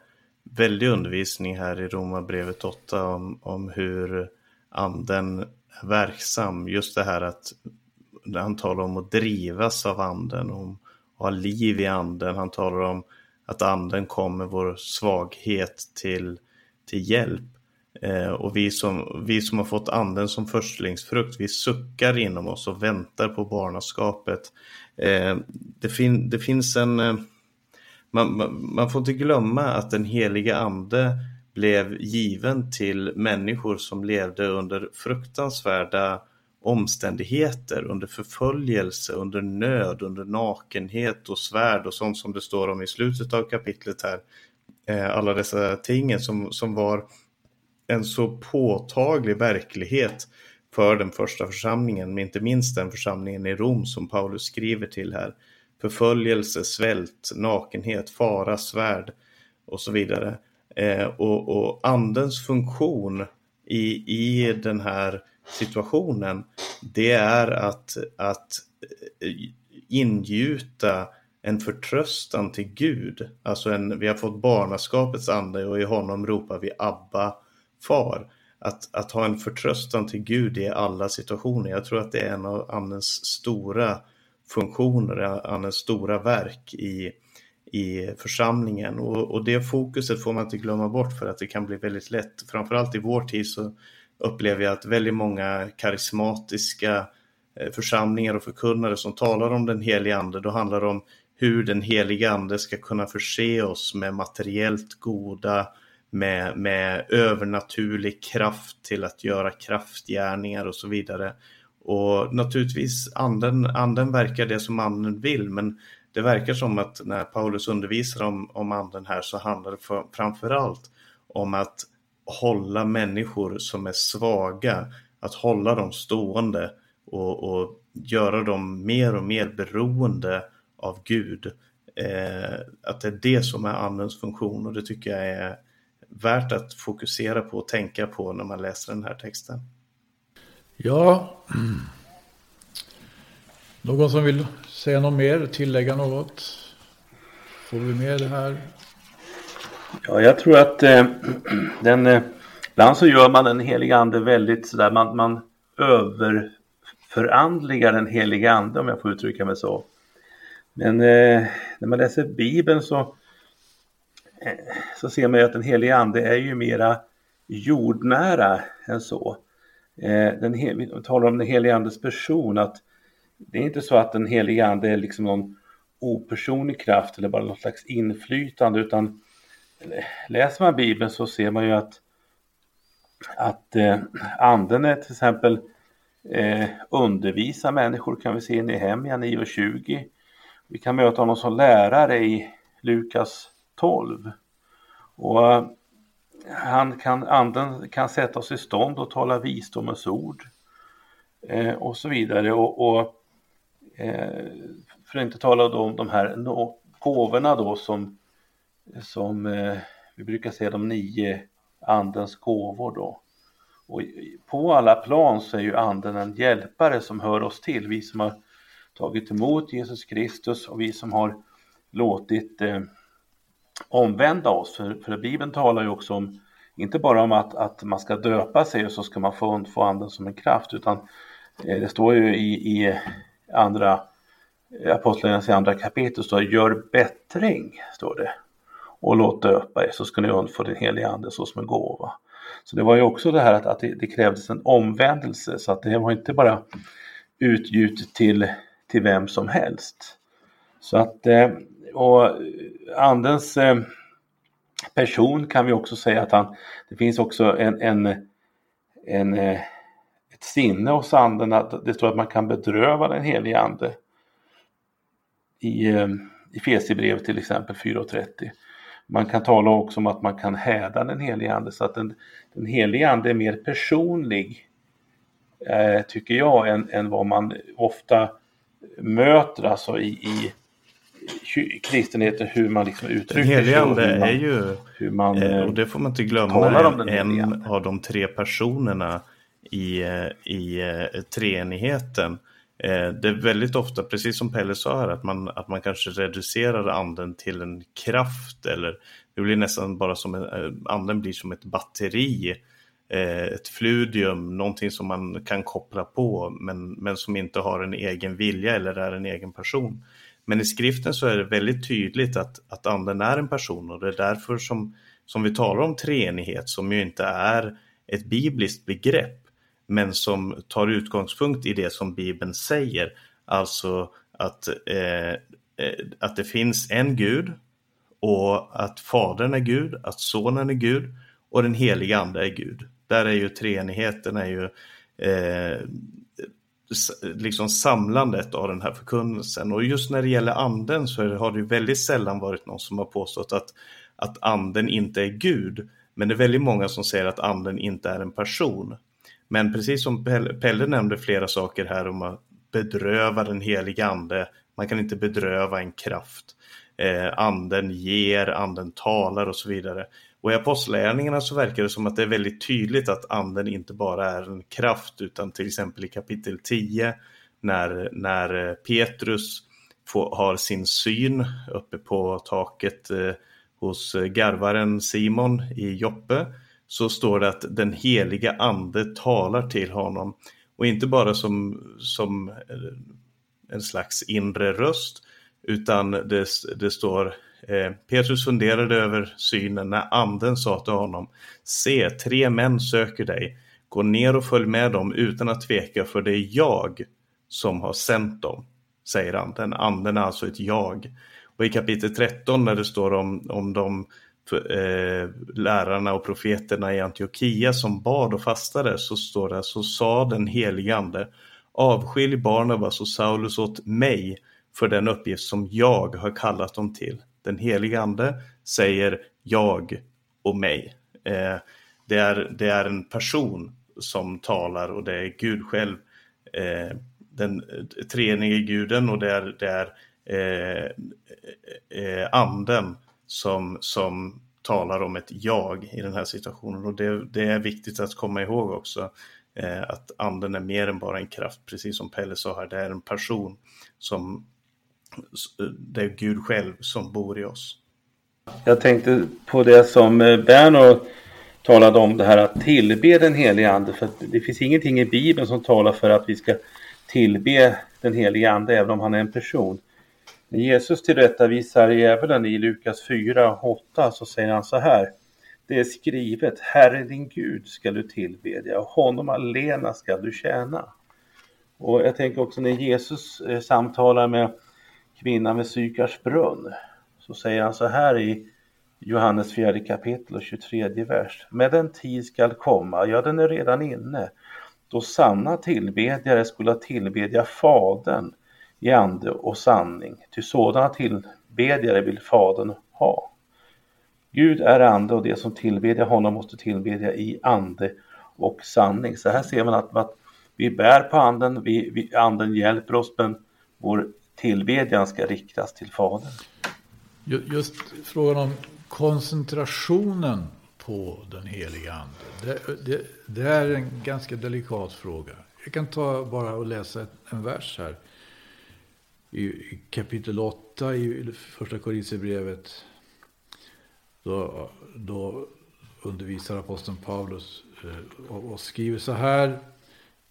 väldig undervisning här i Romarbrevet 8 om, om hur anden är verksam. Just det här att han talar om att drivas av anden, om att ha liv i anden. Han talar om att anden kommer vår svaghet till, till hjälp. Eh, och vi som, vi som har fått anden som förstlingsfrukt, vi suckar inom oss och väntar på barnaskapet. Eh, det, fin, det finns en... Eh, man, man, man, får inte glömma att den heliga ande blev given till människor som levde under fruktansvärda omständigheter, under förföljelse, under nöd, under nakenhet och svärd och sånt som det står om i slutet av kapitlet här. Eh, alla dessa ting som, som var en så påtaglig verklighet för den första församlingen, men inte minst den församlingen i Rom som Paulus skriver till här. Förföljelse, svält, nakenhet, fara, svärd och så vidare. Eh, och, och andens funktion i, i den här situationen, det är att, att eh, ingjuta en förtröstan till Gud. Alltså en, vi har fått barnaskapets ande och i honom ropar vi Abba, far. Att, att ha en förtröstan till Gud i alla situationer. Jag tror att det är en av Andens stora funktioner, Andens stora verk i, i församlingen. Och, och det fokuset får man inte glömma bort för att det kan bli väldigt lätt. Framförallt i vår tid så upplever jag att väldigt många karismatiska eh, församlingar och förkunnare som talar om den helige ande, då handlar det om hur den helige ande ska kunna förse oss med materiellt goda, med, med övernaturlig kraft till att göra kraftgärningar och så vidare. Och naturligtvis anden, anden verkar det som anden vill, men det verkar som att när Paulus undervisar om, om anden här så handlar det för, framförallt om att hålla människor som är svaga, att hålla dem stående och, och göra dem mer och mer beroende av Gud. Eh, att det är det som är andens funktion och det tycker jag är värt att fokusera på och tänka på när man läser den här texten. Ja, någon som vill säga något mer, tillägga något? Får vi med det här? Ja, jag tror att eh, den, eh, ibland så gör man den heliga ande väldigt sådär, man, man överförandligar den heliga ande om jag får uttrycka mig så. Men eh, när man läser Bibeln så, så ser man ju att den helige ande är ju mera jordnära än så. Eh, den vi talar om den helige andes person, att det är inte så att den helige ande är liksom någon opersonlig kraft eller bara något slags inflytande utan läser man Bibeln så ser man ju att, att eh, anden är till exempel eh, undervisar människor kan vi se i Nehemja 9 och 20. Vi kan möta honom som lärare i Lukas 12. Och eh, han kan, anden kan sätta oss i stånd och tala visdomens ord. Eh, och så vidare. Och, och eh, för att inte tala om de här gåvorna då som, som eh, vi brukar säga de nio andens gåvor då. Och på alla plan så är ju anden en hjälpare som hör oss till. Vi som har tagit emot Jesus Kristus och vi som har låtit eh, omvända oss. För, för Bibeln talar ju också om, inte bara om att, att man ska döpa sig och så ska man få, få anden som en kraft, utan eh, det står ju i, i andra eh, Apostlagärningarnas andra kapitel står gör bättring, står det. Och låt döpa er så ska ni undfå den helige ande så som en gåva. Så det var ju också det här att, att det, det, krävdes en omvändelse så att det var inte bara utgjutet till, till vem som helst. Så att, eh, och andens eh, person kan vi också säga att han, det finns också en, en, en eh, ett sinne hos anden att det står att man kan bedröva den helige ande i, i Fesibrevet till exempel 4.30. Man kan tala också om att man kan häda den helige ande så att den, den helige ande är mer personlig eh, tycker jag än, än vad man ofta möter alltså i, i kristenheten hur man liksom uttrycker sig. Den helige ande är ju, hur man, eh, och det får man inte glömma, en av de tre personerna i, i treenigheten. Eh, det är väldigt ofta, precis som Pelle sa här, att man, att man kanske reducerar anden till en kraft eller det blir nästan bara som en, eh, anden blir som ett batteri, eh, ett fludium, någonting som man kan koppla på men, men som inte har en egen vilja eller är en egen person. Men i skriften så är det väldigt tydligt att, att anden är en person och det är därför som, som vi talar om treenighet som ju inte är ett bibliskt begrepp men som tar utgångspunkt i det som Bibeln säger. Alltså att, eh, eh att det finns en Gud och att Fadern är Gud, att Sonen är Gud och den heliga Ande är Gud. Där är ju treenigheten är ju eh, liksom samlandet av den här förkunnelsen. Och just när det gäller anden så har det väldigt sällan varit någon som har påstått att, att anden inte är Gud. Men det är väldigt många som säger att anden inte är en person. Men precis som Pelle nämnde flera saker här om att bedröva den heliga ande. Man kan inte bedröva en kraft. Eh, anden ger, anden talar och så vidare. Och i Apostlagärningarna så verkar det som att det är väldigt tydligt att anden inte bara är en kraft utan till exempel i kapitel 10 när, när eh, Petrus får, har sin syn uppe på taket eh, hos eh, garvaren Simon i Joppe så står det att den heliga ande talar till honom. Och inte bara som, som eh, en slags inre röst utan det, det står eh, Petrus funderade över synen när anden sa till honom Se, tre män söker dig. Gå ner och följ med dem utan att tveka för det är jag som har sänt dem, säger anden. Anden är alltså ett jag. Och i kapitel 13 när det står om, om de eh, lärarna och profeterna i Antiochia som bad och fastade så står det så sa den helige ande avskilj Barnabas och Saulus åt mig för den uppgift som jag har kallat dem till. Den helige ande säger jag och mig. Eh, det, är, det är en person som talar och det är Gud själv, eh, den treenige guden och det är, det är eh, eh, anden som, som talar om ett jag i den här situationen. Och det, det är viktigt att komma ihåg också eh, att anden är mer än bara en kraft, precis som Pelle sa här. Det är en person som Eh, det är Gud själv som bor i oss. Jag tänkte på det som eh, Berno talade om det här att tillbe den helige ande. För det finns ingenting i Bibeln som talar för att vi ska tillbe den helige ande även om han är en person. När Jesus tillrättavisar djävulen i Lukas 4 och 8 så säger han så här. Det är skrivet, Herre din Gud ska du tillbedja och honom alena ska du tjäna. Och jag tänker också när Jesus eh, samtalar med kvinnan vid Sykars brunn så säger han så här i Johannes 4 kapitel och 23 vers. Med den tid skall komma, ja den är redan inne, då sanna tillbedjare skulle tillbedja Fadern i ande och sanning, ty sådana tillbedjare vill Fadern ha. Gud är ande och det som tillbedjar honom måste tillbedja i ande och sanning. Så här ser man att, att vi bär på anden, vi, vi, anden hjälper oss men vår tillbedjan ska riktas till Fadern. Just frågan om koncentrationen på den heliga ande. Det, det, det, är en ganska delikat fråga. Jag kan ta bara och läsa en vers här i kapitel 8 i första Korinthierbrevet då, då undervisar aposteln Paulus eh, och skriver så här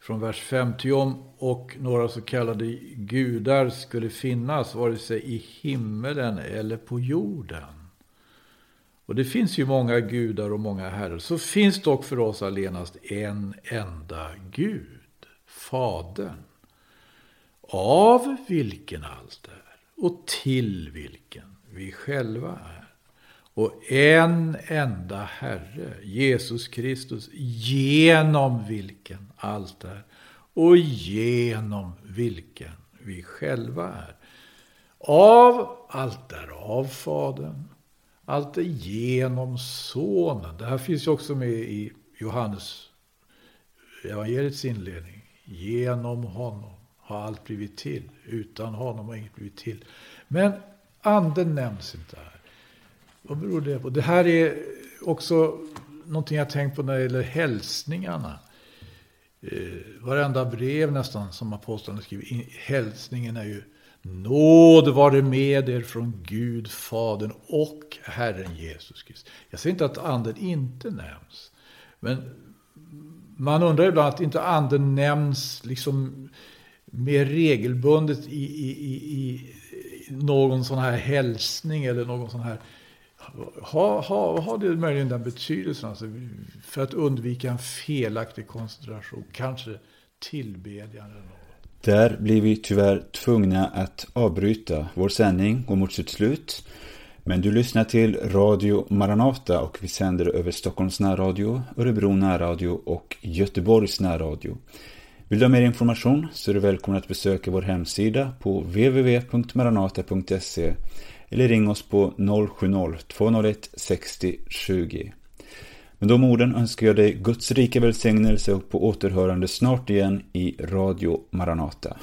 från vers 50 om och några så kallade gudar skulle finnas vare sig i himmelen eller på jorden. Och det finns ju många gudar och många herrar. Så finns dock för oss allenast en enda Gud, Fadern av vilken allt är och till vilken vi själva är. Och en enda Herre, Jesus Kristus, genom vilken allt är och genom vilken vi själva är. Av allt är av Fadern, allt är genom Sonen. Det här finns ju också med i Johannes evangeliets inledning. Genom honom har allt blivit till. Utan honom har inget blivit till. Men anden nämns inte här. Vad beror det på? Det här är också någonting jag tänkt på när det gäller hälsningarna. Eh, varenda brev nästan som apostlarna skriver, hälsningen är ju Nåd vare med er från Gud, Fadern och Herren Jesus Kristus. Jag säger inte att anden inte nämns. Men man undrar ibland att inte anden nämns liksom mer regelbundet i, i, i, i någon sån här hälsning eller någon sån här har ha, ha det möjligen den betydelsen alltså, för att undvika en felaktig koncentration, kanske tillbedjan eller något. Där blir vi tyvärr tvungna att avbryta. Vår sändning går mot sitt slut. Men du lyssnar till Radio Maranata och vi sänder över Stockholms närradio, Örebro närradio och Göteborgs närradio. Vill du ha mer information så är du välkommen att besöka vår hemsida på www.maranata.se eller ring oss på 070-201 60 20. Med de orden önskar jag dig Guds rika välsignelse och på återhörande snart igen i Radio Maranata.